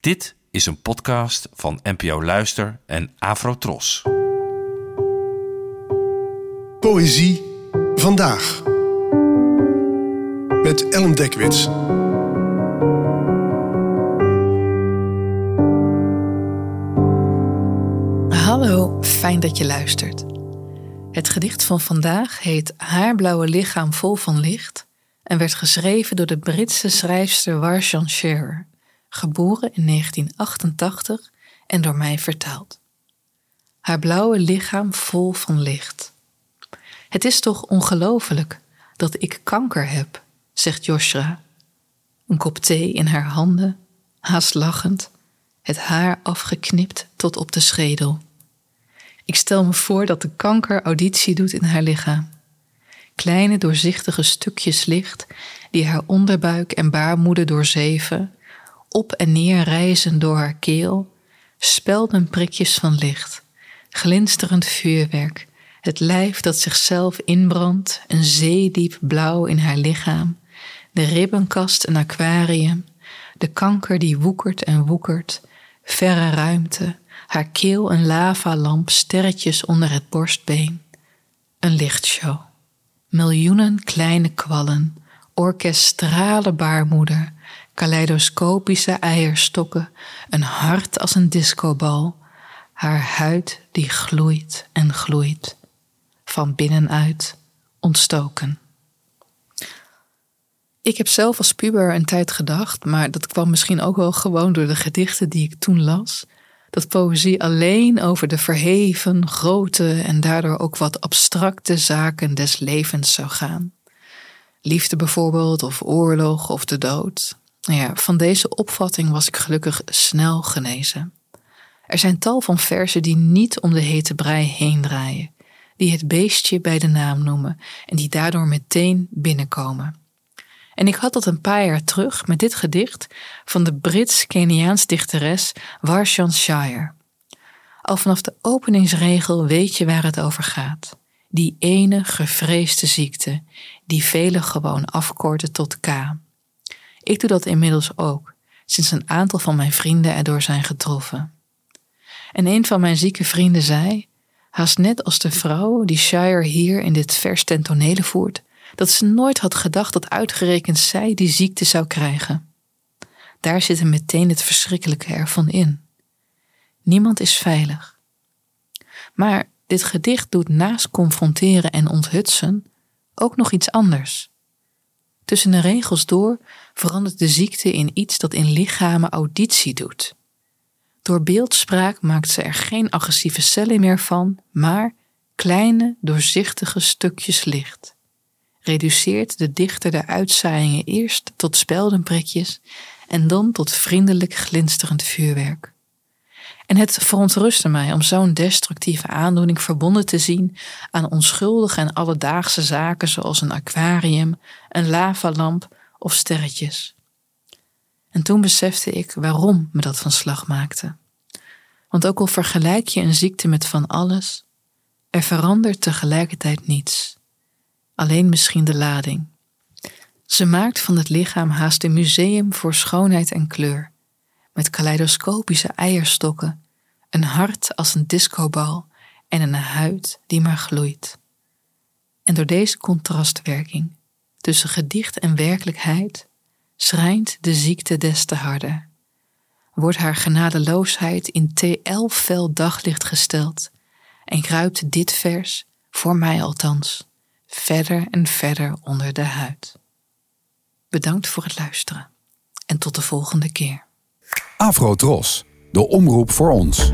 Dit is een podcast van NPO Luister en Afrotros. Poëzie vandaag. Met Ellen Dekwits. Hallo, fijn dat je luistert. Het gedicht van vandaag heet Haarblauwe lichaam vol van licht en werd geschreven door de Britse schrijfster Warsan Shearer, geboren in 1988 en door mij vertaald. Haar blauwe lichaam vol van licht. Het is toch ongelooflijk dat ik kanker heb, zegt Joshua. Een kop thee in haar handen, haast lachend, het haar afgeknipt tot op de schedel. Ik stel me voor dat de kanker auditie doet in haar lichaam. Kleine doorzichtige stukjes licht die haar onderbuik en baarmoeder doorzeven, op en neer reizen door haar keel, spelden prikjes van licht, glinsterend vuurwerk, het lijf dat zichzelf inbrandt, een zeediep blauw in haar lichaam, de ribbenkast een aquarium, de kanker die woekert en woekert, verre ruimte, haar keel een lavalamp, sterretjes onder het borstbeen. Een lichtshow. Miljoenen kleine kwallen, orkestrale baarmoeder, kaleidoscopische eierstokken, een hart als een discobal, haar huid die gloeit en gloeit, van binnenuit ontstoken. Ik heb zelf als puber een tijd gedacht, maar dat kwam misschien ook wel gewoon door de gedichten die ik toen las, dat poëzie alleen over de verheven, grote en daardoor ook wat abstracte zaken des levens zou gaan. Liefde bijvoorbeeld, of oorlog, of de dood. Nou ja, van deze opvatting was ik gelukkig snel genezen. Er zijn tal van versen die niet om de hete brei heen draaien, die het beestje bij de naam noemen en die daardoor meteen binnenkomen. En ik had dat een paar jaar terug met dit gedicht van de Brits-Keniaans dichteres Warshan Shire. Al vanaf de openingsregel weet je waar het over gaat. Die ene gevreesde ziekte, die velen gewoon afkorten tot K. Ik doe dat inmiddels ook, sinds een aantal van mijn vrienden erdoor zijn getroffen. En een van mijn zieke vrienden zei, haast net als de vrouw die Shire hier in dit vers ten tonele voert, dat ze nooit had gedacht dat uitgerekend zij die ziekte zou krijgen. Daar zit meteen het verschrikkelijke ervan in. Niemand is veilig. Maar dit gedicht doet naast confronteren en onthutsen ook nog iets anders. Tussen de regels door verandert de ziekte in iets dat in lichamen auditie doet. Door beeldspraak maakt ze er geen agressieve cellen meer van, maar kleine, doorzichtige stukjes licht reduceert de dichter de uitzaaiingen eerst tot speldenprikjes en dan tot vriendelijk glinsterend vuurwerk. En het verontrustte mij om zo'n destructieve aandoening verbonden te zien aan onschuldige en alledaagse zaken zoals een aquarium, een lavalamp of sterretjes. En toen besefte ik waarom me dat van slag maakte. Want ook al vergelijk je een ziekte met van alles, er verandert tegelijkertijd niets alleen misschien de lading. Ze maakt van het lichaam haast een museum voor schoonheid en kleur, met kaleidoscopische eierstokken, een hart als een discobal en een huid die maar gloeit. En door deze contrastwerking tussen gedicht en werkelijkheid schrijnt de ziekte des te harder. Wordt haar genadeloosheid in T11 fel daglicht gesteld en kruipt dit vers, voor mij althans, verder en verder onder de huid. Bedankt voor het luisteren en tot de volgende keer. Afro Tros, de omroep voor ons.